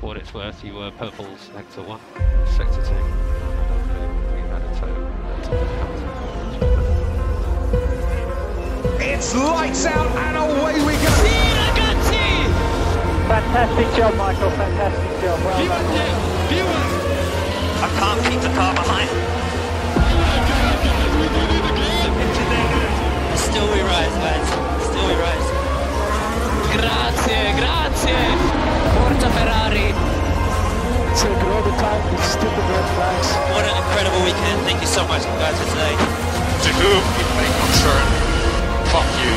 for what it's worth, you were Purple's Sector 1, Sector 2. We had a total top of It's lights out and away we go. Fantastic job, Michael. Fantastic job. Well done. I can't keep the car behind. Still we rise, lads. Still we rise. Grazie, grazie. Forza Ferrari. Take all the time. It's stupid red flags. What an incredible weekend. Thank you so much, guys, for today. To whom it may concern, fuck you.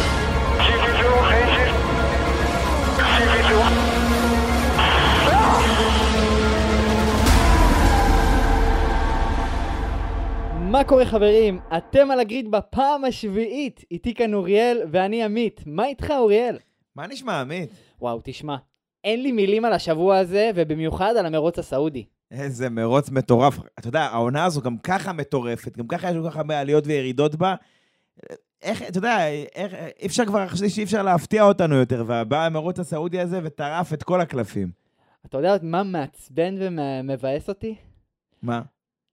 מה קורה חברים? אתם על הגריד בפעם השביעית. איתי כאן אוריאל ואני עמית. מה איתך אוריאל? מה נשמע, עמית? וואו, תשמע, אין לי מילים על השבוע הזה, ובמיוחד על המרוץ הסעודי. איזה מרוץ מטורף. אתה יודע, העונה הזו גם ככה מטורפת, גם ככה יש כל כך הרבה עליות וירידות בה. איך, אתה יודע, איך, אי אפשר כבר, חשבתי שאי אפשר להפתיע אותנו יותר, ובא המרוץ הסעודי הזה וטרף את כל הקלפים. אתה יודע מה מעצבן ומבאס אותי? מה?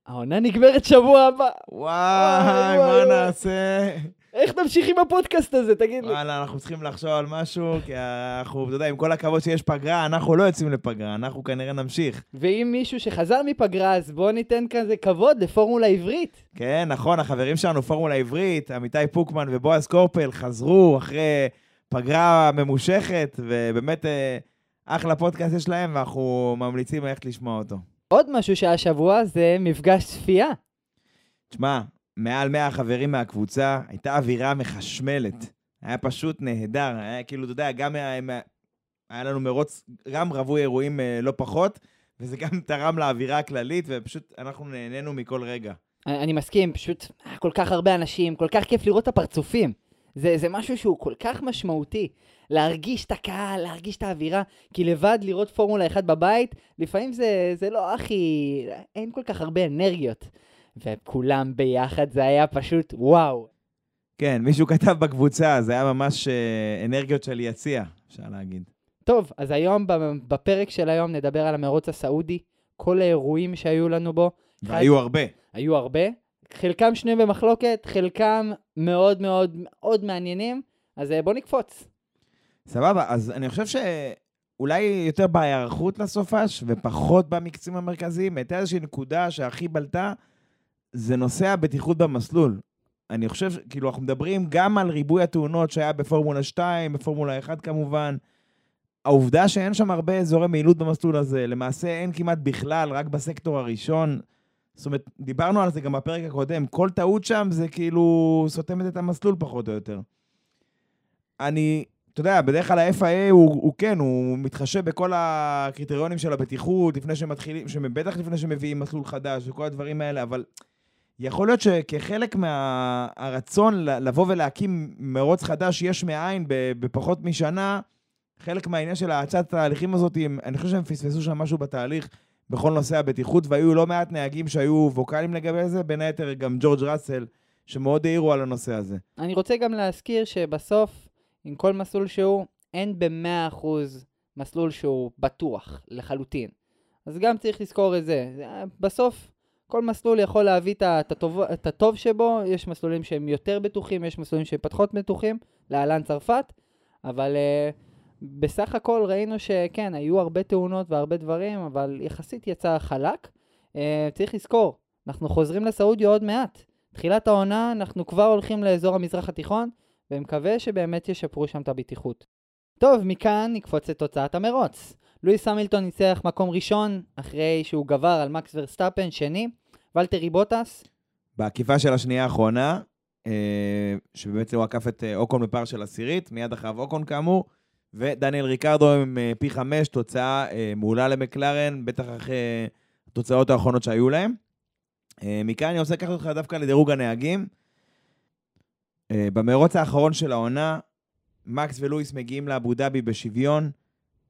העונה נגמרת שבוע הבא. וואי, וואי, מה וואי. נעשה? איך נמשיך עם הפודקאסט הזה, תגיד לי? וואלה, אנחנו צריכים לחשוב על משהו, כי אנחנו, אתה יודע, עם כל הכבוד שיש פגרה, אנחנו לא יוצאים לפגרה, אנחנו כנראה נמשיך. ואם מישהו שחזר מפגרה, אז בואו ניתן כזה כבוד לפורמולה עברית. כן, נכון, החברים שלנו, פורמולה עברית, עמיתי פוקמן ובועז קורפל, חזרו אחרי פגרה ממושכת, ובאמת אה, אחלה פודקאסט יש להם, ואנחנו ממליצים ללכת לשמוע אותו. עוד משהו שהיה השבוע זה מפגש צפייה. תשמע, מעל 100 חברים מהקבוצה, הייתה אווירה מחשמלת. היה פשוט נהדר, היה כאילו, אתה יודע, גם היה, היה לנו מרוץ, גם רווי אירועים אה, לא פחות, וזה גם תרם לאווירה הכללית, ופשוט אנחנו נהנינו מכל רגע. אני, מסכים, פשוט היה כל כך הרבה אנשים, כל כך כיף לראות את הפרצופים. זה, זה משהו שהוא כל כך משמעותי. להרגיש את הקהל, להרגיש את האווירה, כי לבד לראות פורמולה 1 בבית, לפעמים זה, זה לא הכי... אין כל כך הרבה אנרגיות. וכולם ביחד, זה היה פשוט וואו. כן, מישהו כתב בקבוצה, זה היה ממש אה, אנרגיות של יציע, אפשר להגיד. טוב, אז היום, בפרק של היום, נדבר על המרוץ הסעודי, כל האירועים שהיו לנו בו. והיו הרבה. היו הרבה. חלקם שנויים במחלוקת, חלקם מאוד מאוד מאוד מעניינים, אז אה, בוא נקפוץ. סבבה, אז אני חושב שאולי יותר בהיערכות לסופש ופחות במקצים המרכזיים, הייתה איזושהי נקודה שהכי בלטה, זה נושא הבטיחות במסלול. אני חושב, כאילו, אנחנו מדברים גם על ריבוי התאונות שהיה בפורמולה 2, בפורמולה 1 כמובן. העובדה שאין שם הרבה אזורי מעילות במסלול הזה, למעשה אין כמעט בכלל, רק בסקטור הראשון. זאת אומרת, דיברנו על זה גם בפרק הקודם, כל טעות שם זה כאילו סותמת את המסלול פחות או יותר. אני, אתה יודע, בדרך כלל ה-FIA הוא, הוא כן, הוא מתחשב בכל הקריטריונים של הבטיחות, לפני שמתחילים, בטח לפני שמביאים מסלול חדש וכל הדברים האלה, אבל יכול להיות שכחלק מהרצון לבוא ולהקים מרוץ חדש יש מאין בפחות משנה, חלק מהעניין של האצת התהליכים הזאת, אני חושב שהם פספסו שם משהו בתהליך בכל נושא הבטיחות, והיו לא מעט נהגים שהיו ווקאליים לגבי זה, בין היתר גם ג'ורג' ראסל, שמאוד העירו על הנושא הזה. אני רוצה גם להזכיר שבסוף, עם כל מסלול שהוא, אין ב-100% מסלול שהוא בטוח, לחלוטין. אז גם צריך לזכור את זה. בסוף, כל מסלול יכול להביא את הטוב, את הטוב שבו, יש מסלולים שהם יותר בטוחים, יש מסלולים שהם פחות בטוחים, להלן צרפת, אבל uh, בסך הכל ראינו שכן, היו הרבה תאונות והרבה דברים, אבל יחסית יצא חלק. אה, צריך לזכור, אנחנו חוזרים לסעודיה עוד מעט. תחילת העונה, אנחנו כבר הולכים לאזור המזרח התיכון, ומקווה שבאמת ישפרו שם את הבטיחות. טוב, מכאן נקפוץ לתוצאת המרוץ. לואיס המילטון ניצח מקום ראשון, אחרי שהוא גבר על מקס ורסטאפן שני. ולטרי בוטס. בעקיפה של השנייה האחרונה, אה, שבאמת הוא עקף את אוקון בפער של עשירית, מיד אחריו אוקון כאמור, ודניאל ריקרדו עם אה, P חמש, תוצאה אה, מעולה למקלרן, בטח אחרי התוצאות האחרונות שהיו להם. מכאן אני רוצה לקחת אותך דווקא לדירוג הנהגים. במרוץ האחרון של העונה, מקס ולואיס מגיעים לאבו דאבי בשוויון.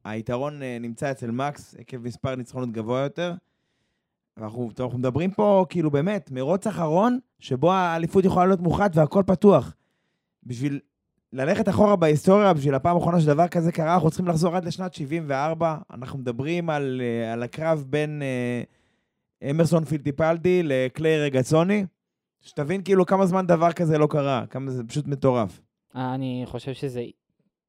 היתרון נמצא אצל מקס עקב מספר ניצחונות גבוה יותר. ואנחנו אנחנו מדברים פה, כאילו באמת, מרוץ אחרון, שבו האליפות יכולה להיות מוחלט והכל פתוח. בשביל ללכת אחורה בהיסטוריה בשביל הפעם האחרונה שדבר כזה קרה, אנחנו צריכים לחזור עד לשנת 74. אנחנו מדברים על, אה, על הקרב בין אה, אמרסון פילטיפלדי לקליי רגצוני. שתבין כאילו כמה זמן דבר כזה לא קרה, כמה זה פשוט מטורף. אני חושב שזה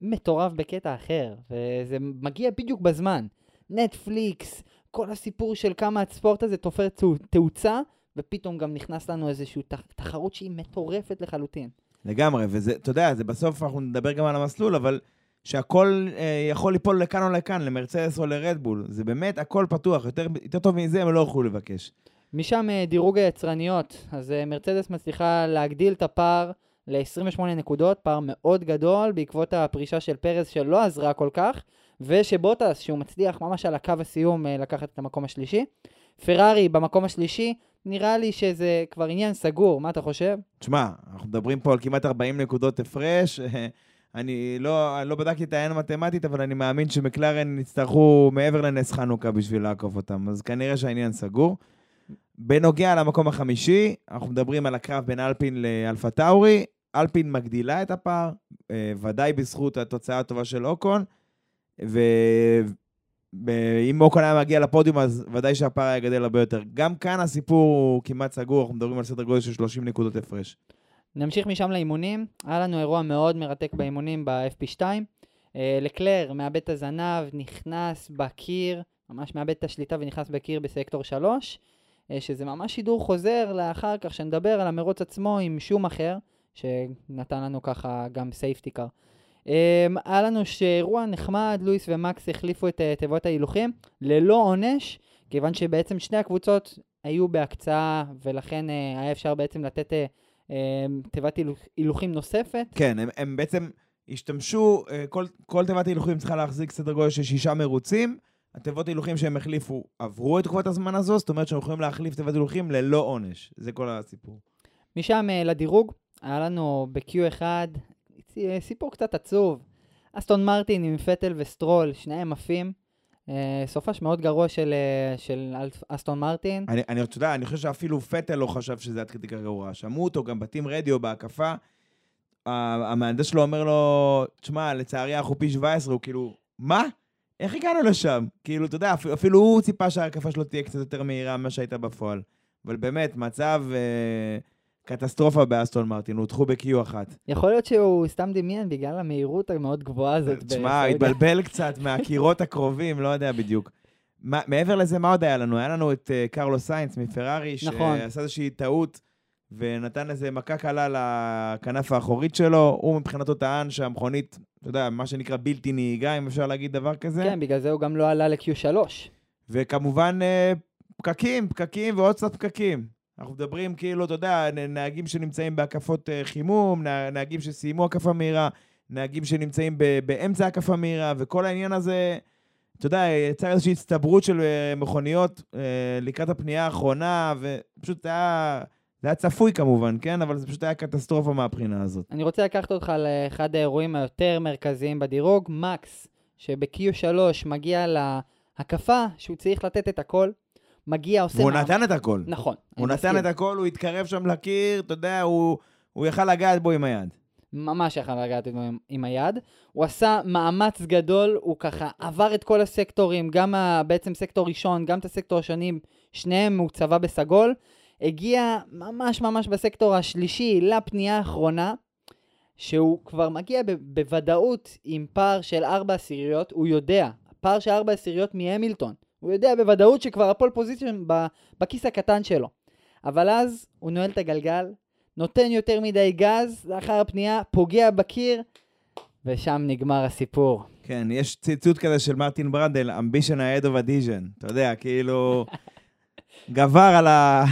מטורף בקטע אחר, וזה מגיע בדיוק בזמן. נטפליקס, כל הסיפור של כמה הספורט הזה תופר תאוצה, ופתאום גם נכנס לנו איזושהי תח- תחרות שהיא מטורפת לחלוטין. לגמרי, וזה, אתה יודע, זה בסוף אנחנו נדבר גם על המסלול, אבל שהכל אה, יכול ליפול לכאן או לכאן, למרצדס או לרדבול. זה באמת, הכל פתוח, יותר, יותר טוב מזה הם לא יוכלו לבקש. משם אה, דירוג היצרניות, אז אה, מרצדס מצליחה להגדיל את הפער ל-28 נקודות, פער מאוד גדול בעקבות הפרישה של פרז שלא עזרה כל כך, ושבוטס, שהוא מצליח ממש על הקו הסיום אה, לקחת את המקום השלישי. פרארי במקום השלישי, נראה לי שזה כבר עניין סגור, מה אתה חושב? תשמע, אנחנו מדברים פה על כמעט 40 נקודות הפרש. אני לא, אני לא בדקתי את העין המתמטית, אבל אני מאמין שמקלרן יצטרכו מעבר לנס חנוכה בשביל לעקוף אותם, אז כנראה שהעניין סגור. בנוגע למקום החמישי, אנחנו מדברים על הקרב בין אלפין לאלפה טאורי. אלפין מגדילה את הפער, אה, ודאי בזכות התוצאה הטובה של אוקון, ואם אוקון היה מגיע לפודיום, אז ודאי שהפער היה גדל הרבה יותר. גם כאן הסיפור הוא כמעט סגור, אנחנו מדברים על סדר גודל של 30 נקודות הפרש. נמשיך משם לאימונים. היה לנו אירוע מאוד מרתק באימונים ב-FP2. אה, לקלר מאבד את הזנב, נכנס בקיר, ממש מאבד את השליטה ונכנס בקיר בסקטור 3, אה, שזה ממש שידור חוזר לאחר כך שנדבר על המרוץ עצמו עם שומאכר, שנתן לנו ככה גם safety car. היה לנו שאירוע נחמד, לואיס ומקס החליפו את אה, תיבות ההילוכים ללא עונש, כיוון שבעצם שני הקבוצות היו בהקצאה, ולכן אה, היה אפשר בעצם לתת אה, אה, תיבת הילוכים נוספת. כן, הם, הם בעצם השתמשו, כל, כל תיבת הילוכים צריכה להחזיק סדר גודל של שישה מרוצים. התיבות הילוכים שהם החליפו עברו את תקופת הזמן הזו, זאת אומרת שהם יכולים להחליף תיבת הילוכים ללא עונש. זה כל הסיפור. משם לדירוג, היה לנו ב-Q1 אה, סיפור קצת עצוב. אסטון מרטין עם פטל וסטרול, שניהם עפים. אה, סופש מאוד גרוע של, אה, של אסטון מרטין. אני, אני, אתה יודע, אני חושב שאפילו פטל לא חשב שזה עד כדי גרוע. שמעו אותו גם בטים רדיו בהקפה. המהנדס שלו אומר לו, תשמע, לצערי אנחנו פי 17, הוא כאילו, מה? איך הגענו לשם? כאילו, אתה יודע, אפילו, אפילו הוא ציפה שההקפה שלו תהיה קצת יותר מהירה ממה שהייתה בפועל. אבל באמת, מצב אה, קטסטרופה באסטון מרטין, הודחו ב-Q אחת. יכול להיות שהוא סתם דמיין בגלל המהירות המאוד גבוהה הזאת. תשמע. התבלבל קצת מהקירות הקרובים, לא יודע בדיוק. מה, מעבר לזה, מה עוד היה לנו? היה לנו את uh, קרלו סיינס מפרארי, נכון. שעשה איזושהי טעות ונתן איזה מכה קלה לכנף האחורית שלו. הוא מבחינתו טען שהמכונית, אתה יודע, מה שנקרא בלתי נהיגה, אם אפשר להגיד דבר כזה. כן, בגלל זה הוא גם לא עלה ל-Q3. וכמובן, אה, פקקים, פקקים ועוד קצת פקקים. אנחנו מדברים כאילו, אתה יודע, נהגים שנמצאים בהקפות אה, חימום, נה- נהגים שסיימו הקפה מהירה, נהגים שנמצאים באמצע הקפה מהירה, וכל העניין הזה, אתה יודע, יצר איזושהי הצטברות של אה, מכוניות אה, לקראת הפנייה האחרונה, ופשוט היה... זה היה צפוי כמובן, כן? אבל זה פשוט היה קטסטרופה מהבחינה הזאת. אני רוצה לקחת אותך לאחד האירועים היותר מרכזיים בדירוג, מקס, שב-Q3 מגיע להקפה שהוא צריך לתת את הכל, מגיע, עושה... והוא מאמץ- נתן את הכל. נכון. הוא נתן מסכים. את הכל, הוא התקרב שם לקיר, אתה יודע, הוא, הוא יכל לגעת בו עם היד. ממש יכל לגעת בו עם, עם היד. הוא עשה מאמץ גדול, הוא ככה עבר את כל הסקטורים, גם ה, בעצם סקטור ראשון, גם את הסקטור השני, שניהם הוא צבע בסגול. הגיע ממש ממש בסקטור השלישי לפנייה האחרונה, שהוא כבר מגיע ב- בוודאות עם פער של ארבע עשיריות, הוא יודע, פער של ארבע עשיריות מהמילטון. הוא יודע בוודאות שכבר הפול פוזיציון בכיס הקטן שלו. אבל אז הוא נועל את הגלגל, נותן יותר מדי גז, לאחר הפנייה, פוגע בקיר, ושם נגמר הסיפור. כן, יש ציטוט כזה של מרטין ברנדל, ambition ahead of adhesion. אתה יודע, כאילו, גבר על ה...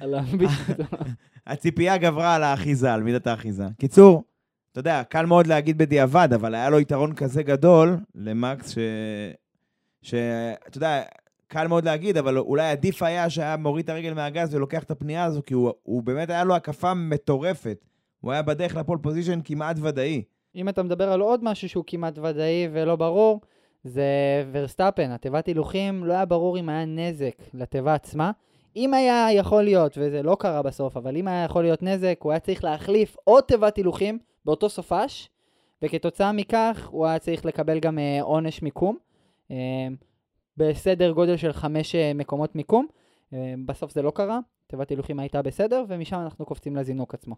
על האמביציות. הציפייה גברה על האחיזה, על מידת האחיזה. קיצור, אתה יודע, קל מאוד להגיד בדיעבד, אבל היה לו יתרון כזה גדול למקס, ש... ש... אתה יודע, קל מאוד להגיד, אבל אולי עדיף היה שהיה מוריד את הרגל מהגז ולוקח את הפנייה הזו, כי הוא, הוא באמת היה לו הקפה מטורפת. הוא היה בדרך ל pole position כמעט ודאי. אם אתה מדבר על עוד משהו שהוא כמעט ודאי ולא ברור, זה ורסטאפן, התיבת הילוכים, לא היה ברור אם היה נזק לתיבה עצמה. אם היה יכול להיות, וזה לא קרה בסוף, אבל אם היה יכול להיות נזק, הוא היה צריך להחליף עוד תיבת הילוכים באותו סופש, וכתוצאה מכך הוא היה צריך לקבל גם אה, עונש מיקום, בסדר גודל של חמש אה, מקומות מיקום. אה, בסוף זה לא קרה, תיבת הילוכים הייתה בסדר, ומשם אנחנו קופצים לזינוק עצמו.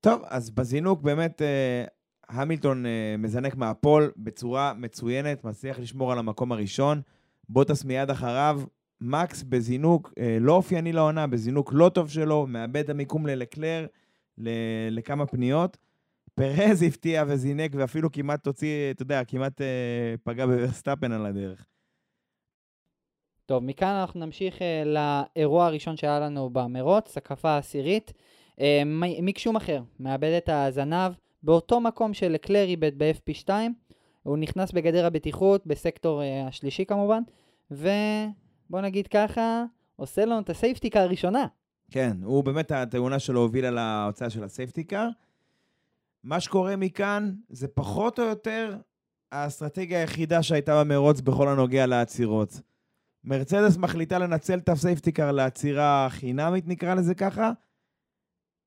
טוב, אז בזינוק באמת אה, המילטון אה, מזנק מהפול בצורה מצוינת, מצליח לשמור על המקום הראשון. בוטס מיד אחריו, מקס בזינוק לא אופייני לעונה, בזינוק לא טוב שלו, מאבד את המיקום ללקלר לכמה פניות. פרז הפתיע וזינק ואפילו כמעט תוציא, אתה יודע, כמעט אה, פגע בווסטאפן על הדרך. טוב, מכאן אנחנו נמשיך אה, לאירוע הראשון שהיה לנו במרוץ, הקפה העשירית. אה, מיק שומאחר מאבד את הזנב באותו מקום שלקלר איבד ב-FP2. הוא נכנס בגדר הבטיחות, בסקטור אה, השלישי כמובן, ובוא נגיד ככה, עושה לנו את ה safety car הראשונה. כן, הוא באמת, התאונה שלו הובילה להוצאה של ה safety car. מה שקורה מכאן זה פחות או יותר האסטרטגיה היחידה שהייתה במרוץ בכל הנוגע לעצירות. מרצדס מחליטה לנצל את ה safety car לעצירה חינמית, נקרא לזה ככה.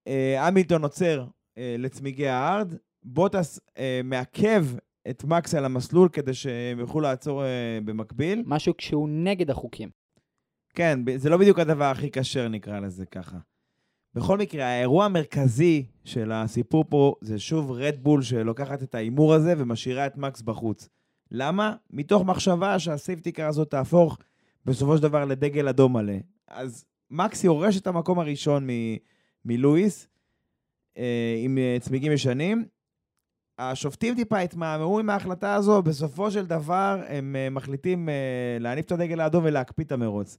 אה, המילטון עוצר אה, לצמיגי hard, בוטס אה, מעכב את מקס על המסלול כדי שהם יוכלו לעצור במקביל. משהו שהוא נגד החוקים. כן, זה לא בדיוק הדבר הכי כשר, נקרא לזה ככה. בכל מקרה, האירוע המרכזי של הסיפור פה זה שוב רדבול שלוקחת את ההימור הזה ומשאירה את מקס בחוץ. למה? מתוך מחשבה שה safety car הזאת תהפוך בסופו של דבר לדגל אדום מלא. אז מקס יורש את המקום הראשון מ- מלואיס אה, עם אה, צמיגים ישנים. השופטים טיפה התמהמהו עם ההחלטה הזו, בסופו של דבר הם אה, מחליטים אה, להניף את הדגל האדום ולהקפיא את המרוץ.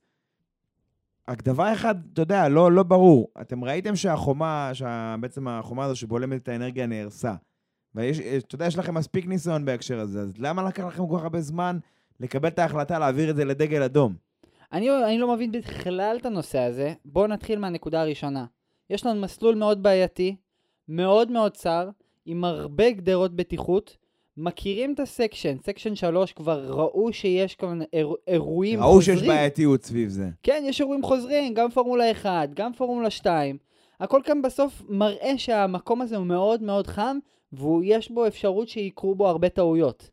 רק דבר אחד, אתה יודע, לא, לא ברור. אתם ראיתם שהחומה, שה... בעצם החומה הזו שבולמת את האנרגיה נהרסה. ויש, יש- אתה יודע, יש לכם מספיק ניסיון בהקשר הזה, אז למה לקח לכם כל כך הרבה זמן לקבל את ההחלטה להעביר את זה לדגל אדום? אני, אני לא מבין בכלל את הנושא הזה. בואו נתחיל מהנקודה הראשונה. יש לנו מסלול מאוד בעייתי, מאוד מאוד צר, עם הרבה גדרות בטיחות. מכירים את ה section, section 3 כבר ראו שיש כאן אירוע, אירועים ראו חוזרים. שיש בעייתיות סביב זה. כן, יש אירועים חוזרים, גם פורמולה 1, גם פורמולה 2. הכל כאן בסוף מראה שהמקום הזה הוא מאוד מאוד חם, ויש בו אפשרות שיקרו בו הרבה טעויות.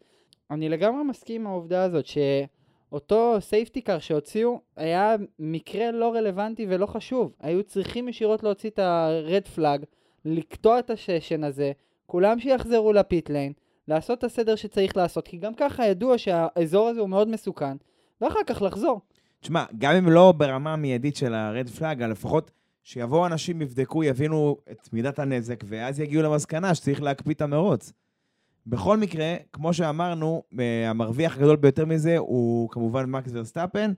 אני לגמרי מסכים עם העובדה הזאת שאותו safety car שהוציאו היה מקרה לא רלוונטי ולא חשוב. היו צריכים ישירות להוציא את ה red flag, לקטוע את ה session הזה, כולם שיחזרו ל pit lane, לעשות את הסדר שצריך לעשות, כי גם ככה ידוע שהאזור הזה הוא מאוד מסוכן, ואחר כך לחזור. תשמע, גם אם לא ברמה המיידית של ה red flag, לפחות שיבואו אנשים, יבדקו, יבינו את מידת הנזק, ואז יגיעו למסקנה שצריך להקפיא את המרוץ. בכל מקרה, כמו שאמרנו, אה, המרוויח הגדול ביותר מזה הוא כמובן מקס ורסטאפן,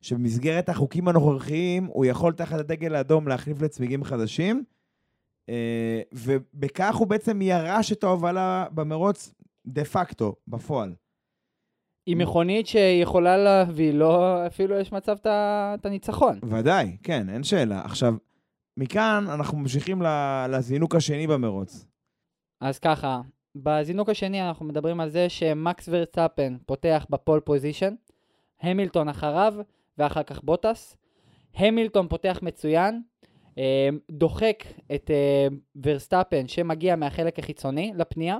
שבמסגרת החוקים הנוכחיים הוא יכול תחת הדגל האדום להחליף לצמיגים חדשים, ובכך הוא בעצם ירש את ההובלה במרוץ דה פקטו, בפועל. עם מכונית שיכולה להביא לו, אפילו יש מצב את הניצחון. ודאי, כן, אין שאלה. עכשיו, מכאן אנחנו ממשיכים לזינוק השני במרוץ. אז ככה, בזינוק השני אנחנו מדברים על זה שמקס ורסטאפן פותח ב pole position, המילטון אחריו, ואחר כך בוטס. המילטון פותח מצוין, אה, דוחק את אה, ורסטאפן שמגיע מהחלק החיצוני לפנייה.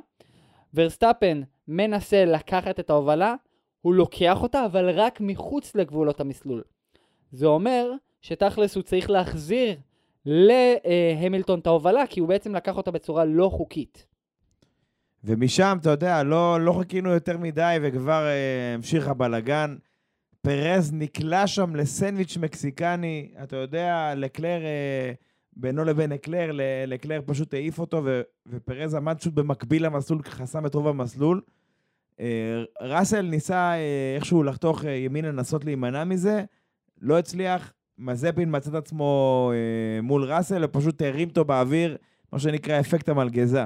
ורסטאפן מנסה לקחת את ההובלה, הוא לוקח אותה, אבל רק מחוץ לגבולות המסלול. זה אומר שתכלס הוא צריך להחזיר להמילטון את ההובלה, כי הוא בעצם לקח אותה בצורה לא חוקית. ומשם, אתה יודע, לא, לא חיכינו יותר מדי וכבר אה, המשיך הבלגן. פרז נקלע שם לסנדוויץ' מקסיקני, אתה יודע, לקלר, אה, בינו לבין לקלר, ל- לקלר פשוט העיף אותו, ופרז עמד פשוט במקביל למסלול, חסם את רוב המסלול. אה, ראסל ניסה אה, איכשהו לחתוך ימינה, לנסות להימנע מזה, לא הצליח. מזפין מצא את עצמו מול ראסל, ופשוט הרים אותו באוויר, מה שנקרא אפקט המלגזה.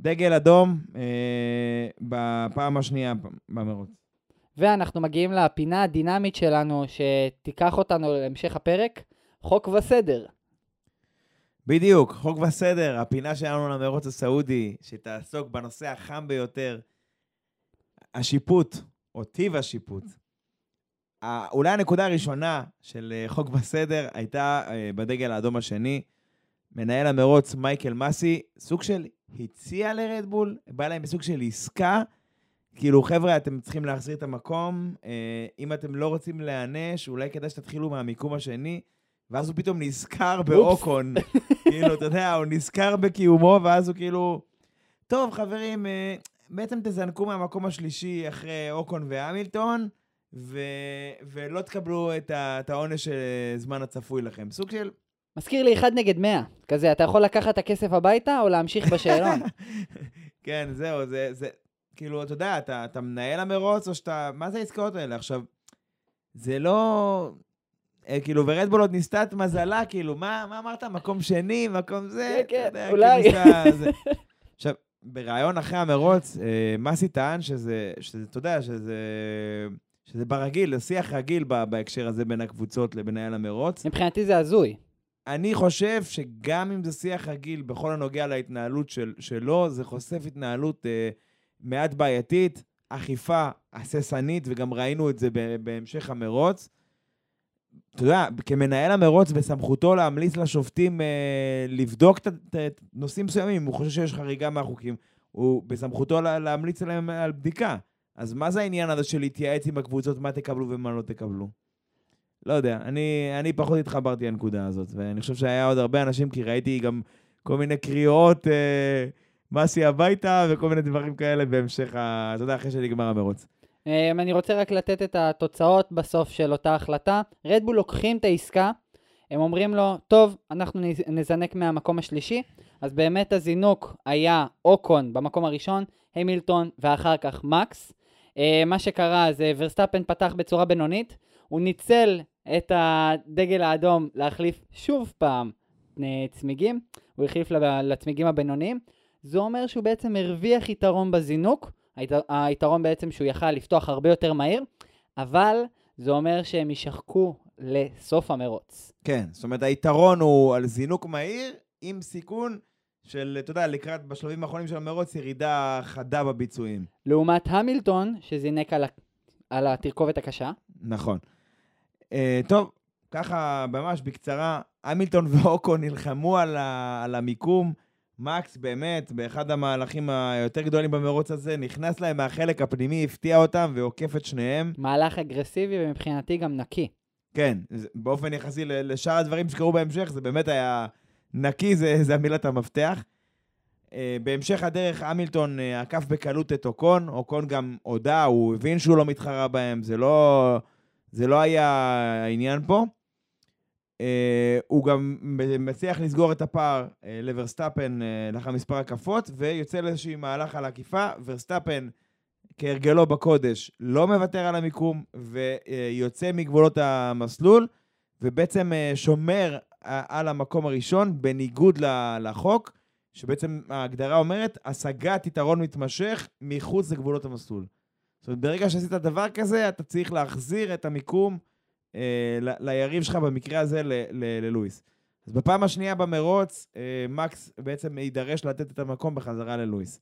דגל אדום בפעם השנייה במרוץ. ואנחנו מגיעים לפינה הדינמית שלנו, שתיקח אותנו להמשך הפרק, חוק וסדר. בדיוק, חוק וסדר, הפינה שלנו למרוץ הסעודי, שתעסוק בנושא החם ביותר, השיפוט, או טיב השיפוט. אולי הנקודה הראשונה של אה, חוק וסדר הייתה אה, בדגל האדום השני. מנהל המרוץ מייקל מסי, סוג של הציע לרדבול, בא להם בסוג של עסקה. כאילו, חבר'ה, אתם צריכים להחזיר את המקום, אה, אם אתם לא רוצים להיענש, אולי כדאי שתתחילו מהמיקום השני. ואז הוא פתאום נזכר באוקון. כאילו, אתה יודע, הוא נזכר בקיומו, ואז הוא כאילו, טוב, חברים, אה, בעצם תזנקו מהמקום השלישי אחרי אוקון והמילטון, ו... ולא תקבלו את, העונש של זמן הצפוי לכם. סוג של... מזכיר לי אחד נגד 100. כזה, אתה יכול לקחת את הכסף הביתה או להמשיך בשאלון. כן, זהו, זה, זה, כאילו, אתה יודע, אתה, אתה מנהל המרוץ, או שאתה, מה זה העסקאות האלה? עכשיו, זה לא, אה, כאילו, ורדבול עוד ניסתה את מזלה, כאילו, מה, מה אמרת? מקום שני, מקום זה? כן, אתה יודע, כן, אולי. כאילו, שאתה- זה- עכשיו, בריאיון אחרי המרוץ, אה, מסי טען שזה, שזה, אתה יודע, שזה, שזה ברגיל, זה שיח רגיל בהקשר הזה בין הקבוצות למנהל המרוץ. מבחינתי זה הזוי. אני חושב שגם אם זה שיח רגיל בכל הנוגע להתנהלות של, שלו, זה חושף התנהלות אה, מעט בעייתית, אכיפה הססנית, וגם ראינו את זה בהמשך המרוץ. אתה יודע, כמנהל המרוץ, בסמכותו להמליץ לשופטים אה, לבדוק את- את את נושאים מסוימים, הוא חושב שיש חריגה מהחוקים, הוא בסמכותו לה, להמליץ עליהם על בדיקה. אז מה זה העניין הזה של להתייעץ עם הקבוצות, מה תקבלו ומה לא תקבלו? לא יודע, אני, אני פחות התחברתי לנקודה הזאת, ואני חושב שהיה עוד הרבה אנשים, כי ראיתי גם כל מיני קריאות, אה, מסי הביתה, וכל מיני דברים כאלה בהמשך, ה... אתה יודע, אחרי שנגמר המרוץ. אמ, אני רוצה רק לתת את התוצאות בסוף של אותה החלטה. רדבול לוקחים את העסקה, הם אומרים לו, טוב, אנחנו נז- נזנק מהמקום השלישי, אז באמת הזינוק היה אוקון במקום הראשון, המילטון ואחר כך מקס. אה, מה שקרה זה ורסטאפן פתח בצורה בינונית, הוא ניצל את הדגל האדום להחליף שוב פעם אה, צמיגים, הוא החליף לצמיגים הבינוניים. זה אומר שהוא בעצם הרוויח יתרון בזינוק, היתר, היתרון בעצם שהוא יכל לפתוח הרבה יותר מהיר, אבל זה אומר שהם יישחקו לסוף המרוץ. כן, זאת אומרת, היתרון הוא על זינוק מהיר, עם סיכון של, אתה יודע, לקראת, בשלבים האחרונים של המרוץ, ירידה חדה בביצועים. לעומת המילטון, שזינק על, ה, על התרכובת הקשה. נכון. Uh, טוב, ככה, ממש בקצרה, המילטון ואוקו נלחמו על, ה, על המיקום. מקס באמת, באחד המהלכים היותר גדולים במרוץ הזה, נכנס להם מהחלק הפנימי, הפתיע אותם ועוקף את שניהם. מהלך אגרסיבי ומבחינתי גם נקי. כן, באופן יחסי לשאר הדברים שקרו בהמשך, זה באמת היה נקי, זה, זה המילת המפתח. אה, בהמשך הדרך, המילטון אה, עקף בקלות את אוקון, אוקון גם הודה, הוא הבין שהוא לא מתחרה בהם, זה לא, זה לא היה העניין פה. אה, הוא גם מצליח לסגור את הפער אה, לוורסטאפן אה, לאחר מספר הקפות, ויוצא לאיזושהי מהלך על עקיפה. ורסטאפן, כהרגלו בקודש, לא מוותר על המיקום, ויוצא מגבולות המסלול, ובעצם שומר על המקום הראשון, בניגוד לחוק, שבעצם ההגדרה אומרת, השגת יתרון מתמשך מחוץ לגבולות המסלול. זאת אומרת, ברגע שעשית דבר כזה, אתה צריך להחזיר את המיקום אה, ליריב שלך, במקרה הזה ללואיס. אז בפעם השנייה במרוץ, אה, מקס בעצם יידרש לתת את המקום בחזרה ללואיס.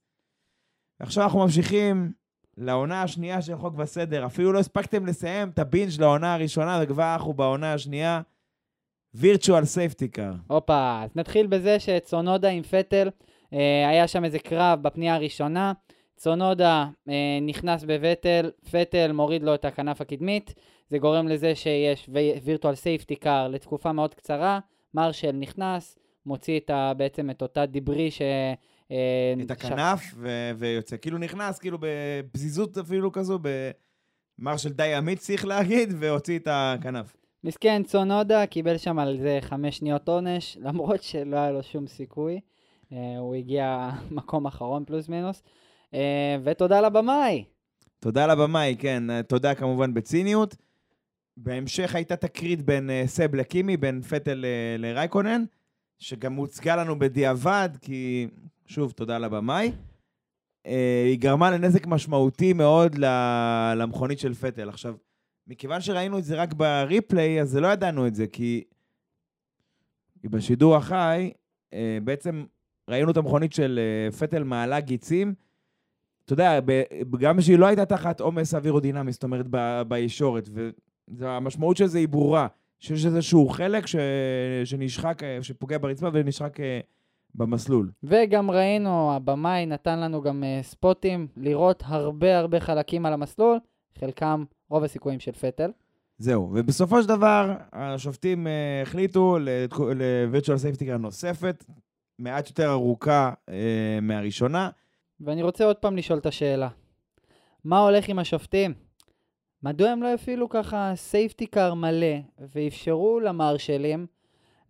ועכשיו אנחנו ממשיכים לעונה השנייה של חוק וסדר. אפילו לא הספקתם לסיים את ה binge לעונה הראשונה, וכבר אנחנו בעונה השנייה. Virtual safety car. הופה, אז נתחיל בזה שצונודה עם פטל, אה, היה שם איזה קרב בפנייה הראשונה, צונודה אה, נכנס בפטל, פטל מוריד לו את הכנף הקדמית, זה גורם לזה שיש virtual safety car לתקופה מאוד קצרה, marshal נכנס, מוציא את ה, בעצם את אותה דיברי ש... אה, את ש- הכנף ו- ויוצא. כאילו נכנס, כאילו בפזיזות אפילו כזו, במרשל די אמיץ צריך להגיד, והוציא את הכנף. מסכן צונודה קיבל שם על זה חמש שניות עונש, למרות שלא היה לו שום סיכוי. אה, הוא הגיע מקום אחרון פלוס מינוס. אה, ותודה לבמאי. תודה לבמאי, כן, אה, תודה כמובן בציניות. בהמשך הייתה תקרית בין אה, סב לקימי, בין פטל לרייקונן, שגם הוצגה לנו בדיעבד, כי, שוב, תודה לבמאי. היא גרמה לנזק משמעותי מאוד למכונית של פטל. עכשיו, מכיוון שראינו את זה רק בריפליי, אז לא ידענו את זה, כי בשידור החי, בעצם ראינו את המכונית של פטל מעלה גיצים, אתה יודע, גם שהיא לא הייתה תחת עומס אווירודינמי, זאת אומרת, בישורת, והמשמעות של זה היא ברורה. שיש איזשהו חלק ש... שנשחק, אה, שפוגע ברצפה ונשחק אה, במסלול. וגם ראינו, הבמאי נתן לנו גם uh, ספוטים לראות הרבה הרבה חלקים על המסלול, חלקם רוב הסיכויים של פטל. זהו, ובסופו של דבר, השופטים uh, החליטו Safety Car נוספת, מעט יותר ארוכה uh, מהראשונה. ואני רוצה עוד פעם לשאול את השאלה. מה הולך עם השופטים? מדוע הם לא הפעילו ככה safety car מלא ואפשרו למרשלים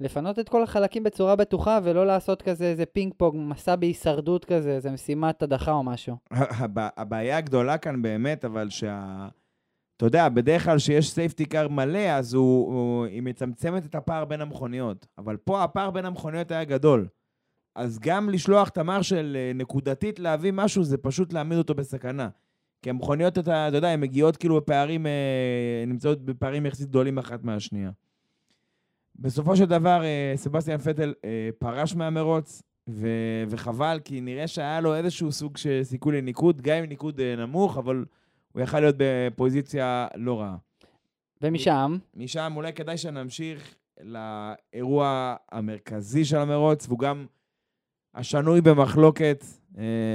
לפנות את כל החלקים בצורה בטוחה ולא לעשות כזה איזה פינג פונג, מסע בהישרדות כזה, איזה משימת הדחה או משהו. הבעיה הגדולה כאן באמת, אבל שה... אתה יודע, בדרך כלל שיש safety car מלא, אז הוא, הוא, היא מצמצמת את הפער בין המכוניות. אבל פה הפער בין המכוניות היה גדול. אז גם לשלוח את המרשל אה, נקודתית להביא משהו, זה פשוט להעמיד אותו בסכנה. כי המכוניות, אתה, אתה יודע, הן מגיעות כאילו בפערים, אה, נמצאות בפערים יחסית גדולים אחת מהשנייה. בסופו של דבר, אה, סבסטיאן פטל פרש מהמרוץ, ו- וחבל, כי נראה שהיה לו איזשהו סוג של סיכוי לניקוד, גם עם ניקוד נמוך, אבל הוא יכל להיות בפוזיציה לא רעה. ומשם? משם אולי כדאי שנמשיך לאירוע המרכזי של המרוץ, והוא גם השנוי במחלוקת,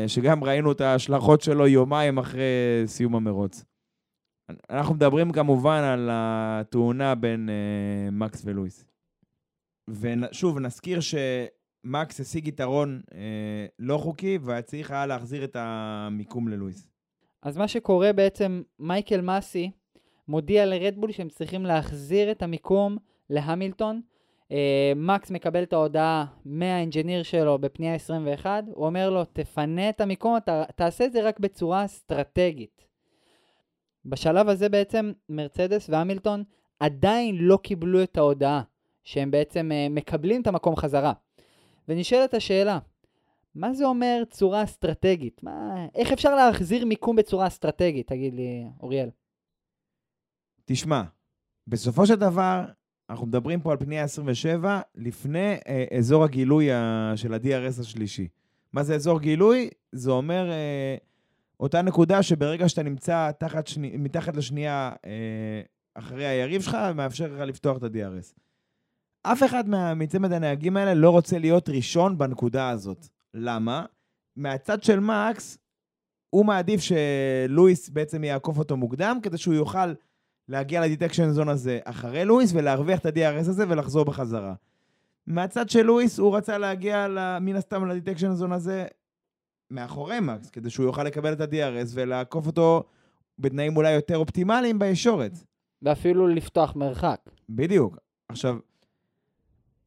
שגם ראינו את ההשלכות שלו יומיים אחרי סיום המרוץ. אנחנו מדברים כמובן על התאונה בין מקס ולואיס. ושוב, נזכיר שמקס השיג יתרון אה, לא חוקי, והיה צריך היה להחזיר את המיקום ללואיס. אז מה שקורה בעצם, מייקל מסי מודיע לרדבול שהם צריכים להחזיר את המיקום להמילטון. אה, מקס מקבל את ההודעה מהאינג'יניר שלו בפנייה 21, הוא אומר לו, תפנה את המיקום, ת, תעשה את זה רק בצורה אסטרטגית. בשלב הזה בעצם מרצדס והמילטון עדיין לא קיבלו את ההודעה. שהם בעצם uh, מקבלים את המקום חזרה. ונשאלת השאלה, מה זה אומר צורה אסטרטגית? מה, איך אפשר להחזיר מיקום בצורה אסטרטגית, תגיד לי, אוריאל? תשמע, בסופו של דבר, אנחנו מדברים פה על פנייה 27, לפני אה, אזור הגילוי ה, של ה-DRS השלישי. מה זה אזור גילוי? זה אומר אה, אותה נקודה שברגע שאתה נמצא תחת שני, מתחת לשנייה אה, אחרי היריב שלך, מאפשר לך לפתוח את ה-DRS. אף אחד מצמד הנהגים האלה לא רוצה להיות ראשון בנקודה הזאת. למה? מהצד של מקס, הוא מעדיף שלואיס בעצם יעקוף אותו מוקדם, כדי שהוא יוכל להגיע ל detection zone הזה אחרי לואיס ולהרוויח את ה-DRS הזה ולחזור בחזרה. מהצד של לואיס, הוא רצה להגיע מן הסתם ל detection zone הזה מאחורי מקס, כדי שהוא יוכל לקבל את ה-DRS ולעקוף אותו בתנאים אולי יותר אופטימליים בישורת. ואפילו לפתוח מרחק. בדיוק. עכשיו,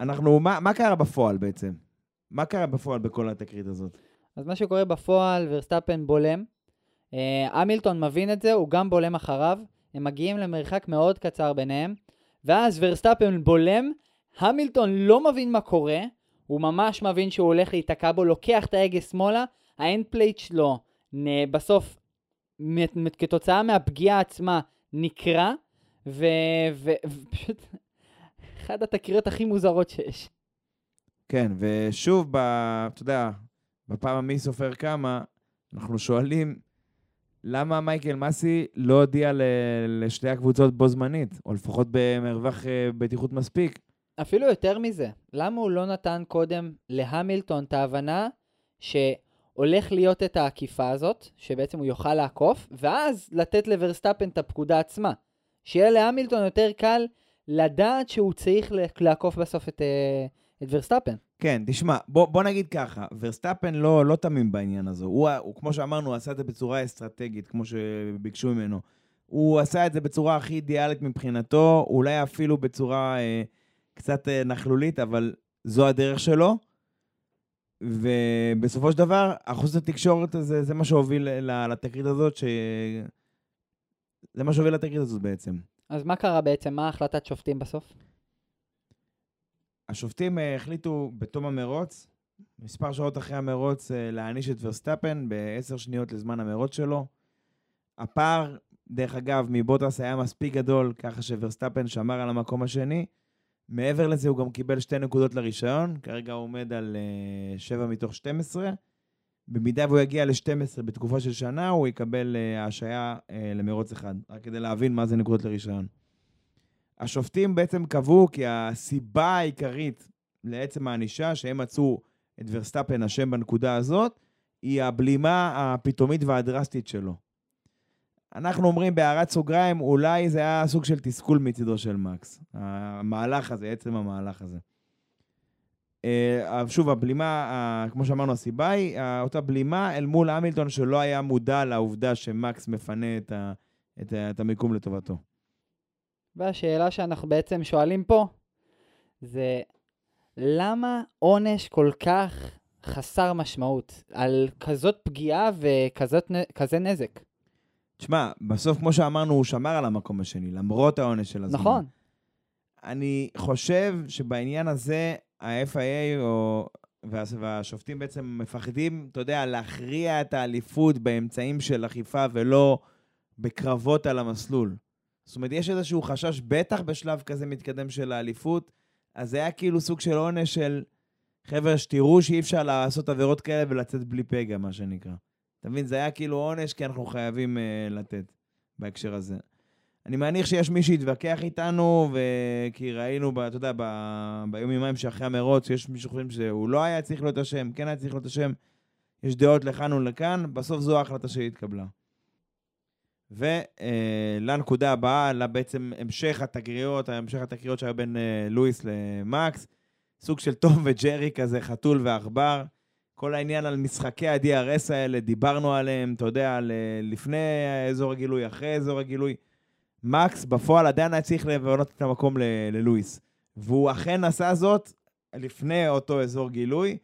אנחנו, מה, מה קרה בפועל בעצם? מה קרה בפועל בכל התקרית הזאת? אז מה שקורה בפועל, ורסטאפן בולם. אה, המילטון מבין את זה, הוא גם בולם אחריו. הם מגיעים למרחק מאוד קצר ביניהם. ואז ורסטאפן בולם, המילטון לא מבין מה קורה, הוא ממש מבין שהוא הולך להיתקע בו, לוקח את ההגה שמאלה, ה end plate שלו בסוף, כתוצאה מהפגיעה עצמה, נקרע, ופשוט אחת התקריות הכי מוזרות שיש. כן, ושוב, ב, אתה יודע, בפעם המי סופר כמה, אנחנו שואלים, למה מייקל מסי לא הודיע לשתי הקבוצות בו זמנית, או לפחות במרווח אה, בטיחות מספיק? אפילו יותר מזה, למה הוא לא נתן קודם להמילטון את ההבנה שהולך להיות את העקיפה הזאת, שבעצם הוא יוכל לעקוף, ואז לתת לוורסטאפן את הפקודה עצמה. שיהיה להמילטון יותר קל לדעת שהוא צריך לעקוף בסוף את, אה, את ורסטאפן. כן, תשמע, בוא, בוא נגיד ככה, ורסטאפן לא, לא תמים בעניין הזה. הוא, הוא, כמו שאמרנו, הוא עשה את זה בצורה אסטרטגית, כמו שביקשו ממנו. הוא עשה את זה בצורה הכי אידיאלית מבחינתו, אולי אפילו בצורה אה, קצת אה, נכלולית, אבל זו הדרך שלו. ובסופו של דבר, הכאוס התקשורת הזה, זה מה שהוביל לתקרית הזאת, ש... זה מה שהוביל לתקרית הזאת בעצם. אז מה קרה בעצם? מה החלטת שופטים בסוף? השופטים אה, החליטו בתום המרוץ, מספר שעות אחרי המרוץ, אה, להעניש את ורסטאפן בעשר שניות לזמן המרוץ שלו. הפער, דרך אגב, מבוטאס היה מספיק גדול, ככה שוורסטאפן שמר על המקום השני. מעבר לזה הוא גם קיבל שתי נקודות לרישיון, כרגע הוא עומד על uh, 7 מתוך 12. במידה והוא יגיע ל-12 בתקופה של שנה, הוא יקבל השעיה למרוץ אחד, רק כדי להבין מה זה נקודות לרישיון. השופטים בעצם קבעו כי הסיבה העיקרית לעצם הענישה, שהם מצאו את ורסטאפן אשם בנקודה הזאת, היא הבלימה הפתאומית והדרסטית שלו. אנחנו אומרים בהערת סוגריים, אולי זה היה סוג של תסכול מצידו של מקס. המהלך הזה, עצם המהלך הזה. אה, שוב, הבלימה, כמו שאמרנו, הסיבה היא אותה בלימה אל מול המילטון שלא היה מודע לעובדה שמקס מפנה את, ה, את, את המיקום לטובתו. והשאלה שאנחנו בעצם שואלים פה, זה למה עונש כל כך חסר משמעות על כזאת פגיעה וכזה נזק? תשמע, בסוף, כמו שאמרנו, הוא שמר על המקום השני, למרות העונש של הזמן. נכון. אני חושב שבעניין הזה, ה-FIA או... וה- והשופטים בעצם מפחדים, אתה יודע, להכריע את האליפות באמצעים של אכיפה ולא בקרבות על המסלול. זאת אומרת, יש איזשהו חשש, בטח בשלב כזה מתקדם של האליפות, אז זה היה כאילו סוג של עונש של, חבר'ה, שתראו שאי אפשר לעשות עבירות כאלה ולצאת בלי פגע, מה שנקרא. אתה מבין? זה היה כאילו עונש כי אנחנו חייבים uh, לתת בהקשר הזה. אני מניח שיש מי שיתווכח איתנו, וכי ראינו, ב, אתה יודע, ב... ביום יומיים שאחרי המרוץ, יש מי שחושבים שהוא לא היה צריך להיות אשם, כן היה צריך להיות אשם, יש דעות לכאן ולכאן, בסוף זו ההחלטה שהתקבלה. ולנקודה הבאה, לבעצם המשך התגריות, המשך התקריות שהיה בין אה, לואיס למקס, סוג של תום וג'רי כזה, חתול ועכבר. כל העניין על משחקי ה-DRS האלה, דיברנו עליהם, אתה יודע, על, אה, לפני אזור הגילוי, אחרי אזור הגילוי. מקס בפועל עדיין היה צריך לבנות את המקום ללואיס. והוא אכן עשה זאת לפני אותו אזור גילוי.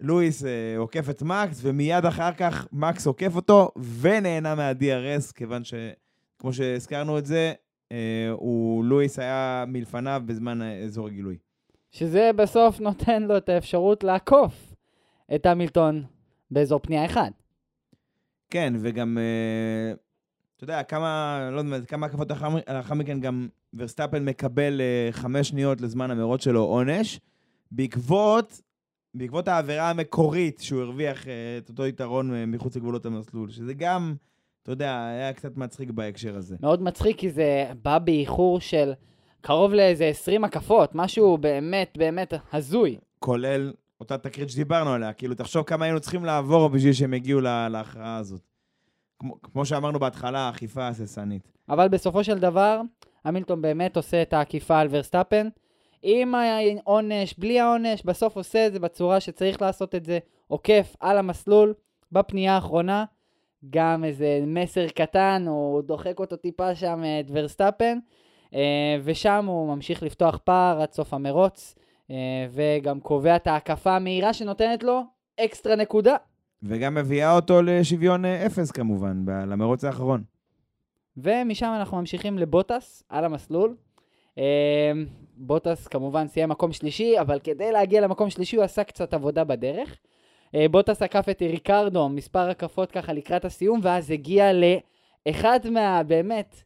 לואיס אה, עוקף את מקס, ומיד אחר כך מקס עוקף אותו ונהנה מה-DRS, כיוון שכמו שהזכרנו את זה, אה, הוא, לואיס היה מלפניו בזמן אזור הגילוי. שזה בסוף נותן לו את האפשרות לעקוף את המילטון באזור פנייה אחד. כן, וגם, אה, אתה יודע, כמה, לא יודע, כמה הקפות לאחר מכן גם ורסטאפן מקבל אה, חמש שניות לזמן המרוץ שלו עונש, בעקבות, בעקבות העבירה המקורית שהוא הרוויח אה, את אותו יתרון אה, מחוץ לגבולות המסלול, שזה גם, אתה יודע, היה קצת מצחיק בהקשר הזה. מאוד מצחיק כי זה בא באיחור של קרוב לאיזה 20 הקפות, משהו באמת באמת הזוי. כולל אותה תקרית שדיברנו עליה, כאילו, תחשוב כמה היינו צריכים לעבור בשביל שהם יגיעו לה- להכרעה הזאת. כמו, כמו שאמרנו בהתחלה, האכיפה הססנית. אבל בסופו של דבר, המילטון באמת עושה את העקיפה על ורסטאפן. עם העונש, בלי העונש, בסוף עושה את זה בצורה שצריך לעשות את זה, עוקף על המסלול, בפנייה האחרונה. גם איזה מסר קטן, הוא דוחק אותו טיפה שם את ורסטאפן, אה, ושם הוא ממשיך לפתוח פער עד סוף המרוץ, אה, וגם קובע את ההקפה המהירה שנותנת לו אקסטרה נקודה. וגם מביאה אותו לשוויון אה, אפס כמובן, למרוץ האחרון. ומשם אנחנו ממשיכים לבוטס על המסלול. אה, בוטס כמובן סיים מקום שלישי, אבל כדי להגיע למקום שלישי הוא עשה קצת עבודה בדרך. אה, בוטס עקף את ריקרדו מספר הקפות ככה לקראת הסיום, ואז הגיע לאחד מה... באמת,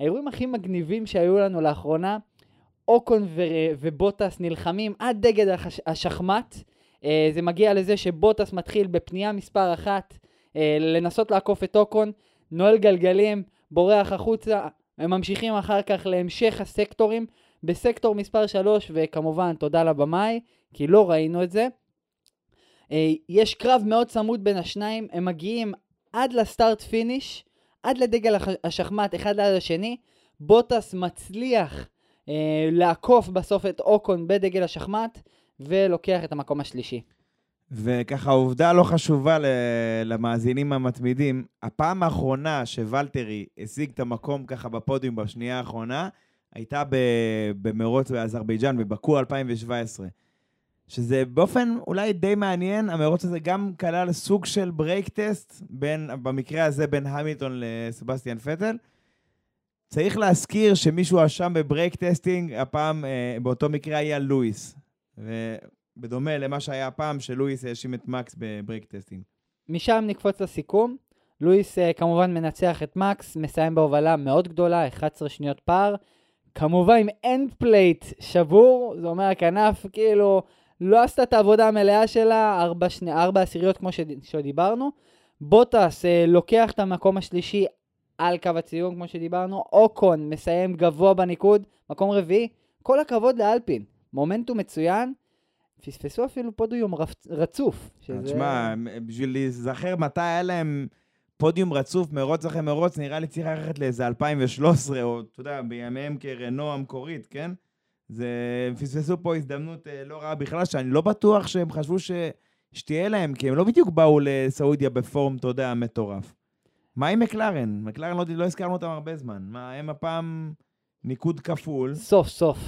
האירועים הכי מגניבים שהיו לנו לאחרונה. אוקון ו- ובוטס נלחמים עד דגל החש- השחמט. אה, זה מגיע לזה שבוטס מתחיל בפנייה מספר אחת אה, לנסות לעקוף את אוקון, נועל גלגלים, בורח החוצה, הם ממשיכים אחר כך להמשך הסקטורים בסקטור מספר 3, וכמובן תודה לבמאי, כי לא ראינו את זה. אה, יש קרב מאוד צמוד בין השניים, הם מגיעים עד ל start finish, עד לדגל השחמט אחד ליד השני, בוטס מצליח אה, לעקוף בסוף את אוקון בדגל השחמט, ולוקח את המקום השלישי. וככה, עובדה לא חשובה למאזינים המתמידים, הפעם האחרונה שוולטרי השיג את המקום ככה בפודיום בשנייה האחרונה, הייתה במרוץ באזרבייג'אן, בבקו 2017. שזה באופן אולי די מעניין, המרוץ הזה גם כלל סוג של brake test, בין, במקרה הזה בין המילטון לסבסטיאן פטל. צריך להזכיר שמישהו אשם ב brake testing, הפעם אה, באותו מקרה היה לואיס. ובדומה למה שהיה הפעם, שלואיס האשים את מקס ב brake testing. משם נקפוץ לסיכום. לואיס uh, כמובן מנצח את מקס, מסיים בהובלה מאוד גדולה, 11 שניות פער. כמובן עם endplate שבור, זה אומר הכנף כאילו לא עשתה את העבודה המלאה שלה, 4, שני, 4 עשיריות כמו שד, שדיברנו. בוטס uh, לוקח את המקום השלישי על קו הציון, כמו שדיברנו. אוקון מסיים גבוה בניקוד, מקום רביעי. כל הכבוד לאלפין, מומנטום מצוין. פספסו אפילו פודיום רצוף. שזה... תשמע, בשביל להיזכר מתי היה להם פודיום רצוף, מרוץ אחרי מרוץ, נראה לי צריך ללכת לאיזה 2013, או אתה יודע, בימיהם כרנו המקורית, כן? זה, הם פספסו פה הזדמנות אה, לא רעה בכלל, שאני לא בטוח שהם חשבו ש... שתהיה להם, כי הם לא בדיוק באו לסעודיה בפורום, אתה יודע, מטורף. מה עם מקלרן? מקלרן לא, לא הזכרנו אותם הרבה זמן. מה, הם הפעם ניקוד כפול. סוף סוף.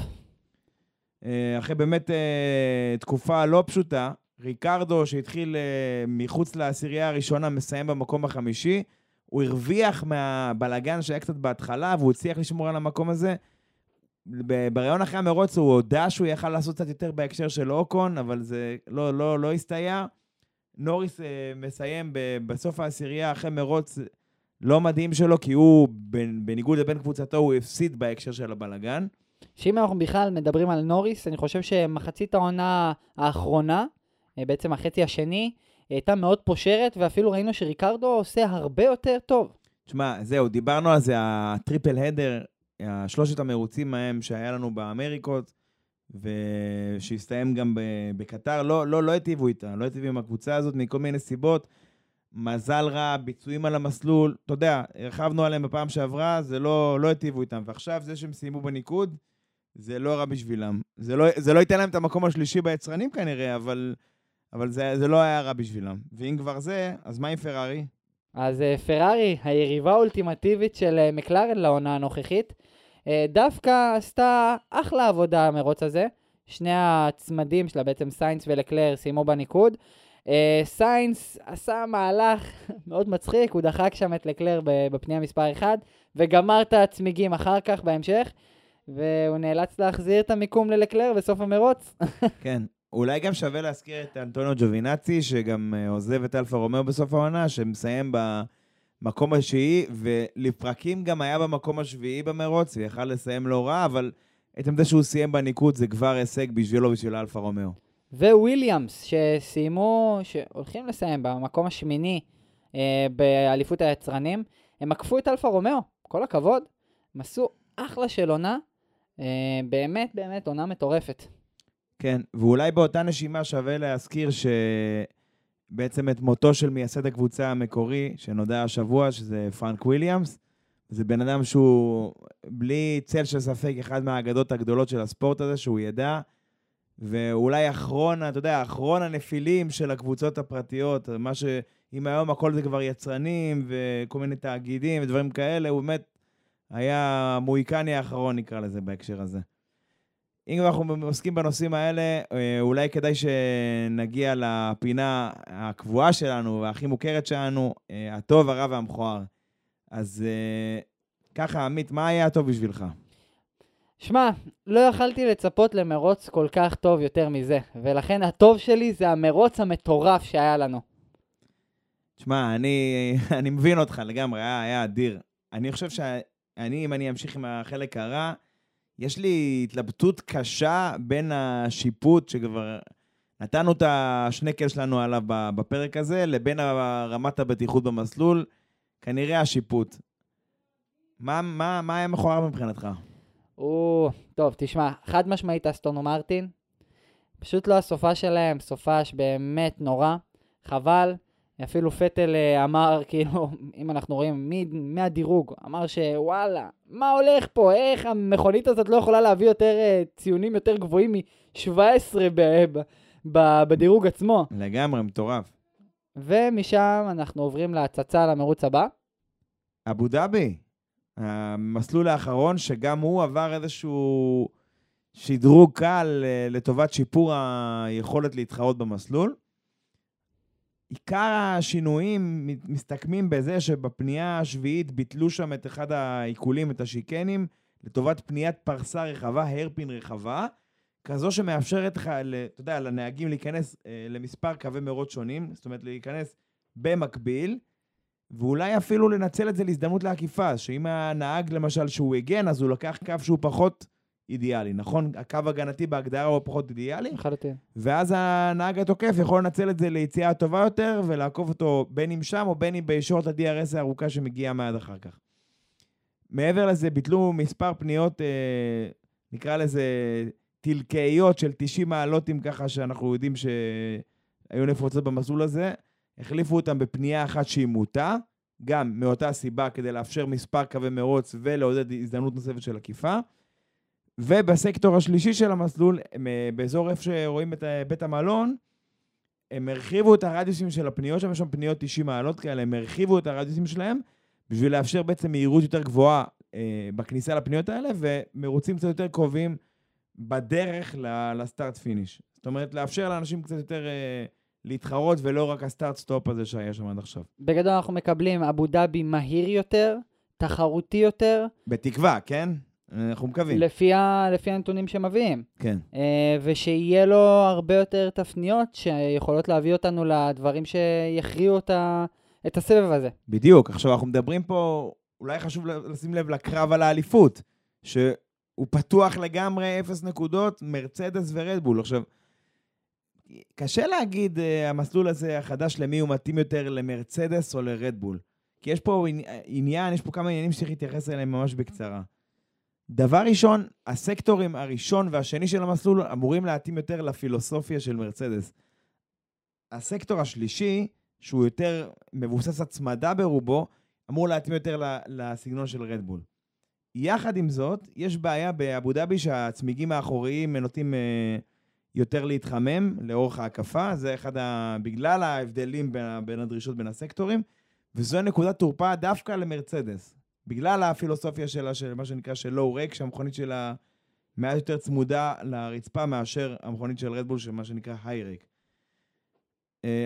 אה, אחרי באמת אה, תקופה לא פשוטה, ריקרדו שהתחיל אה, מחוץ לעשירייה הראשונה מסיים במקום החמישי, הוא הרוויח מהבלגן שהיה קצת בהתחלה והוא הצליח לשמור על המקום הזה. בריאיון אחרי המרוץ הוא הודה שהוא יכל לעשות קצת יותר בהקשר של אוקון, אבל זה לא, לא, לא הסתייע. נוריס אה, מסיים בסוף העשירייה אחרי מרוץ לא מדהים שלו, כי הוא, בניגוד לבין קבוצתו, הוא הפסיד בהקשר של הבלגן. שאם אנחנו בכלל מדברים על נוריס, אני חושב שמחצית העונה האחרונה, בעצם החצי השני, הייתה מאוד פושרת, ואפילו ראינו שריקרדו עושה הרבה יותר טוב. תשמע, זהו, דיברנו על זה, הטריפל הדר, השלושת המרוצים ההם שהיה לנו באמריקות, ושהסתיים גם בקטר, לא, לא, לא היטיבו איתה, לא היטיבו עם הקבוצה הזאת מכל מיני סיבות. מזל רע, ביצועים על המסלול, אתה יודע, הרחבנו עליהם בפעם שעברה, זה לא, לא היטיבו איתם. ועכשיו, זה שהם סיימו בניקוד, זה לא רע בשבילם. זה לא, זה לא ייתן להם את המקום השלישי ביצרנים כנראה, אבל, אבל זה, זה לא היה רע בשבילם. ואם כבר זה, אז מה עם פרארי? אז אה, פרארי, היריבה האולטימטיבית של אה, מקלרן לעונה הנוכחית, אה, דווקא עשתה אחלה עבודה המרוץ הזה. שני הצמדים שלה, בעצם סיינס ולקלר, סיימו בניקוד. סיינס עשה מהלך מאוד מצחיק, הוא דחק שם את לקלר בפנייה מספר 1, וגמר את הצמיגים אחר כך בהמשך, והוא נאלץ להחזיר את המיקום ללקלר בסוף המרוץ. כן. אולי גם שווה להזכיר את אנטוניו ג'ובינצי, שגם אה, עוזב את אלפה רומאו בסוף העונה, שמסיים במקום השביעי, ולפרקים גם היה במקום השביעי במרוץ, ויכל לסיים לא רע, אבל עצם זה שהוא סיים בניקוד זה כבר הישג בשבילו בשביל אלפה רומאו. וויליאמס, שסיימו, שהולכים לסיים במקום השמיני אה, באליפות היצרנים, הם עקפו את אלפה רומאו, כל הכבוד. הם עשו אחלה של עונה, אה, באמת באמת עונה מטורפת. כן, ואולי באותה נשימה שווה להזכיר שבעצם את מותו של מייסד הקבוצה המקורי, שנודע השבוע, שזה פרנק וויליאמס, זה בן אדם שהוא בלי צל של ספק אחד מהאגדות הגדולות של הספורט הזה, שהוא ידע, ואולי אחרון, אתה יודע, אחרון הנפילים של הקבוצות הפרטיות, מה ש... אם היום הכל זה כבר יצרנים וכל מיני תאגידים ודברים כאלה, הוא באמת היה המוהיקני האחרון, נקרא לזה, בהקשר הזה. אם אנחנו עוסקים בנושאים האלה, אה, אולי כדאי שנגיע לפינה הקבועה שלנו והכי מוכרת שלנו, אה, הטוב, הרע והמכוער. אז אה, ככה, עמית, מה היה הטוב בשבילך? שמע, לא יכלתי לצפות למרוץ כל כך טוב יותר מזה, ולכן הטוב שלי זה המרוץ המטורף שהיה לנו. תשמע, אני, אני מבין אותך לגמרי, היה, היה אדיר. אני חושב שאני, אם אני אמשיך עם החלק הרע, יש לי התלבטות קשה בין השיפוט, שכבר נתנו את השנקל שלנו עליו בפרק הזה, לבין רמת הבטיחות במסלול, כנראה השיפוט. מה, מה, מה היה מכוער מבחינתך? או, טוב, תשמע, חד משמעית אסטון מרטין. פשוט לא הסופה שלהם, סופש באמת נורא. חבל. אפילו פטל אה, אמר, כאילו, אם אנחנו רואים מי- מהדירוג, אמר שוואלה, מה הולך פה? איך המכונית הזאת לא יכולה להביא יותר אה, ציונים יותר גבוהים מ-17 ב- ב- ב- בדירוג עצמו? לגמרי, מטורף. ומשם אנחנו עוברים להצצה למרוץ הבא. אבו דאבי, המסלול האחרון, שגם הוא עבר איזשהו שדרוג קל אה, לטובת שיפור היכולת להתחרות במסלול. עיקר השינויים מסתכמים בזה שבפנייה השביעית ביטלו שם את אחד העיקולים, את השיקנים, לטובת פניית פרסה רחבה, הרפין רחבה, כזו שמאפשרת לך, אתה יודע, לנהגים להיכנס אה, למספר קווי מרוץ שונים, זאת אומרת להיכנס במקביל, ואולי אפילו לנצל את זה להזדמנות לעקיפה, שאם הנהג למשל שהוא הגן, אז הוא לקח קו שהוא פחות אידיאלי, נכון? הקו הגנתי בהגדרה הוא פחות אידיאלי, לחלוטין. ואז הנהג התוקף יכול לנצל את זה ליציאה טובה יותר, ולעקוף אותו בין אם שם או בין אם בישורת ה-DRS הארוכה שמגיעה מיד אחר כך. מעבר לזה, ביטלו מספר פניות, אה, נקרא לזה תלקאיות של 90 מעלותים ככה, שאנחנו יודעים שהיו נפוצות במסלול הזה. החליפו אותם בפנייה אחת שהיא מוטה, גם מאותה סיבה, כדי לאפשר מספר קווי מרוץ ולעודד הזדמנות נוספת של עקיפה. ובסקטור השלישי של המסלול, הם, אה, באזור איפה שרואים את אה, בית המלון, הם הרחיבו את הרדיוסים של הפניות שם, יש שם פניות 90 מעלות כאלה, הם הרחיבו את הרדיוסים שלהם בשביל לאפשר בעצם מהירות יותר גבוהה אה, בכניסה לפניות האלה, ומרוצים קצת יותר קרובים בדרך ל start finish. זאת אומרת, לאפשר לאנשים קצת יותר אה, להתחרות, ולא רק ה start stop הזה שהיה שם עד עכשיו. בגדול אנחנו מקבלים אבו דאבי מהיר יותר, תחרותי יותר, בתקווה, כן? אנחנו מקווים. לפי, ה, לפי הנתונים שמביאים. כן. אה, ושיהיה לו הרבה יותר תפניות שיכולות להביא אותנו לדברים שיכריעו את, ה, את הסבב הזה. בדיוק. עכשיו, אנחנו מדברים פה, אולי חשוב לשים לב לקרב על האליפות, שהוא פתוח לגמרי, אפס נקודות, מרצדס ורדבול. עכשיו, קשה להגיד, uh, המסלול הזה החדש, למי הוא מתאים יותר, למרצדס או לרדבול. כי יש פה עניין, יש פה כמה עניינים שצריך להתייחס אליהם ממש בקצרה. דבר ראשון, הסקטורים הראשון והשני של המסלול אמורים להתאים יותר לפילוסופיה של מרצדס. הסקטור השלישי, שהוא יותר מבוסס הצמדה ברובו, אמור להתאים יותר לסגנון של רדבול. יחד עם זאת, יש בעיה באבו דאבי שהצמיגים האחוריים נוטים אה, יותר להתחמם לאורך ההקפה, זה אחד ה... בגלל ההבדלים בין, הדרישות בין הסקטורים, וזו נקודת תורפה דווקא למרצדס. בגלל הפילוסופיה שלה, של מה שנקרא של לואו ריק, שהמכונית שלה מעט יותר צמודה לרצפה מאשר המכונית של רדבול, של מה שנקרא היי ריק.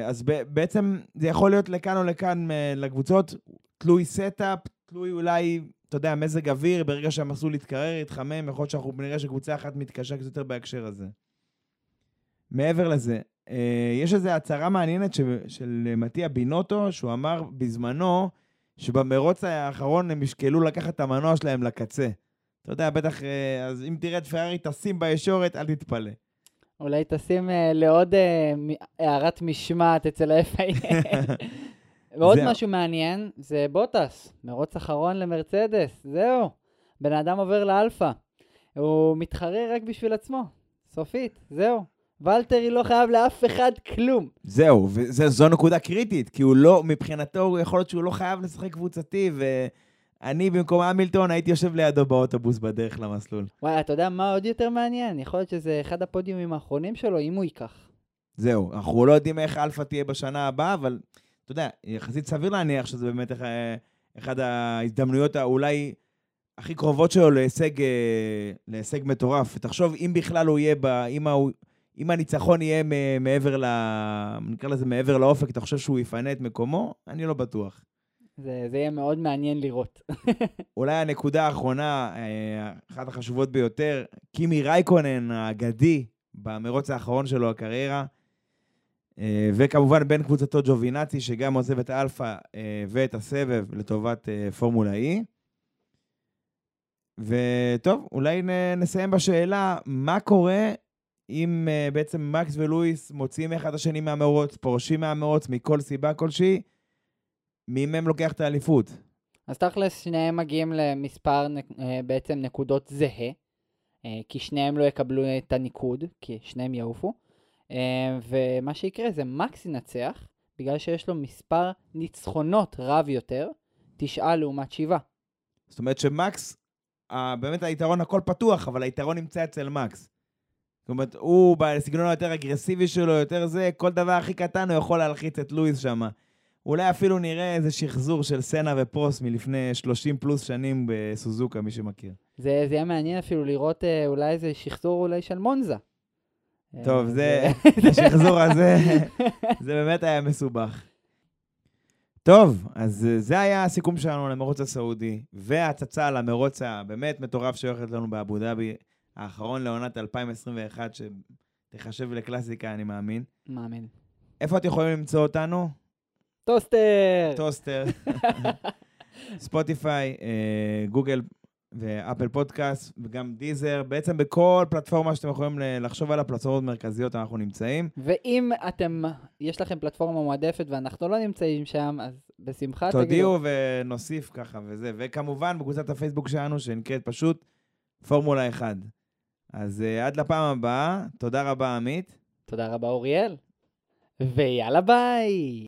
אז בעצם זה יכול להיות לכאן או לכאן אה, לקבוצות, תלוי setup, תלוי אולי, אתה יודע, מזג אוויר, ברגע שהמסלול יתקרר, יתחמם, יכול להיות שאנחנו נראה שקבוצה אחת מתקשה קצת יותר בהקשר הזה. מעבר לזה, אה, יש איזו הצהרה מעניינת של, של מתיה בינוטו, שהוא אמר בזמנו, שבמרוץ האחרון הם ישקלו לקחת את המנוע שלהם לקצה. אתה יודע, בטח, אה, אז אם תראה את פרארי טסים בישורת, אל תתפלא. אולי תשים uh, לעוד uh, הערת משמעת אצל ה-FIA. ועוד זה- משהו מעניין, זה בוטס, מרוץ אחרון למרצדס, זהו. בן אדם עובר לאלפא. הוא מתחרה רק בשביל עצמו, סופית, זהו. ולטרי לא חייב לאף אחד כלום. זהו, וזו נקודה קריטית, כי הוא לא, מבחינתו, הוא יכול להיות שהוא לא חייב לשחק קבוצתי, ואני במקום המילטון הייתי יושב לידו באוטובוס בדרך למסלול. וואי, אתה יודע מה עוד יותר מעניין? יכול להיות שזה אחד הפודיומים האחרונים שלו, אם הוא ייקח. זהו, אנחנו לא יודעים איך אלפא תהיה בשנה הבאה, אבל אתה יודע, יחסית סביר להניח שזה באמת אח- אחד ההזדמנויות האולי הכי קרובות שלו להישג, אה, להישג מטורף. תחשוב, אם בכלל הוא יהיה, ב, אם, ה, אם הניצחון יהיה מעבר ל... נקרא לזה מעבר לאופק, אתה חושב שהוא יפנה את מקומו? אני לא בטוח. זה, זה יהיה מאוד מעניין לראות. אולי הנקודה האחרונה, אה, אחת החשובות ביותר, קימי רייקונן האגדי במרוץ האחרון שלו, הקריירה, אה, וכמובן בן קבוצתו ג'ובינצי, שגם עוזב את האלפא אה, ואת הסבב לטובת פורמולה E. וטוב, אולי נסיים בשאלה, מה קורה אם אה, בעצם מקס ולואיס מוציאים אחד את השני מהמרוץ, פורשים מהמרוץ מכל סיבה כלשהי, מי מהם לוקח את האליפות? אז תכלס, שניהם מגיעים למספר אה, בעצם נקודות זהה, אה, כי שניהם לא יקבלו את הניקוד, כי שניהם יעופו. אה, ומה שיקרה זה מקס ינצח, בגלל שיש לו מספר ניצחונות רב יותר, תשעה לעומת שבעה. זאת אומרת שמקס, ה- באמת היתרון הכל פתוח, אבל היתרון נמצא אצל מקס. זאת אומרת, הוא בסגנון היותר אגרסיבי שלו, יותר זה, כל דבר הכי קטן הוא יכול להלחיץ את לואיס שם. אולי אפילו נראה איזה שחזור של סנה ופרוס מלפני 30 פלוס שנים בסוזוקה, מי שמכיר. זה, זה יהיה מעניין אפילו לראות אה, אולי איזה שחזור אולי של מונזה. טוב, אה, זה, השחזור הזה, זה באמת היה מסובך. טוב, אז זה היה הסיכום שלנו למרוץ הסעודי, וההצצה למרוץ הבאמת מטורף שהולכת לנו באבו דאבי, האחרון לעונת 2021, שתיחשב לקלאסיקה, אני מאמין. מאמין. איפה אתם יכולים למצוא אותנו? טוסטר! טוסטר, ספוטיפיי, אה, גוגל ואפל פודקאסט, וגם דיזר. בעצם בכל פלטפורמה שאתם יכולים לחשוב על הפלטפורמות המרכזיות אנחנו נמצאים. ואם אתם, יש לכם פלטפורמה מועדפת ואנחנו לא נמצאים שם, אז בשמחה תגידו. תודיעו ונוסיף ככה וזה. וכמובן, בקבוצת הפייסבוק שלנו, שנקראת פשוט פורמולה 1. אז uh, עד לפעם הבאה, תודה רבה, עמית. תודה רבה, אוריאל. ויאללה ביי!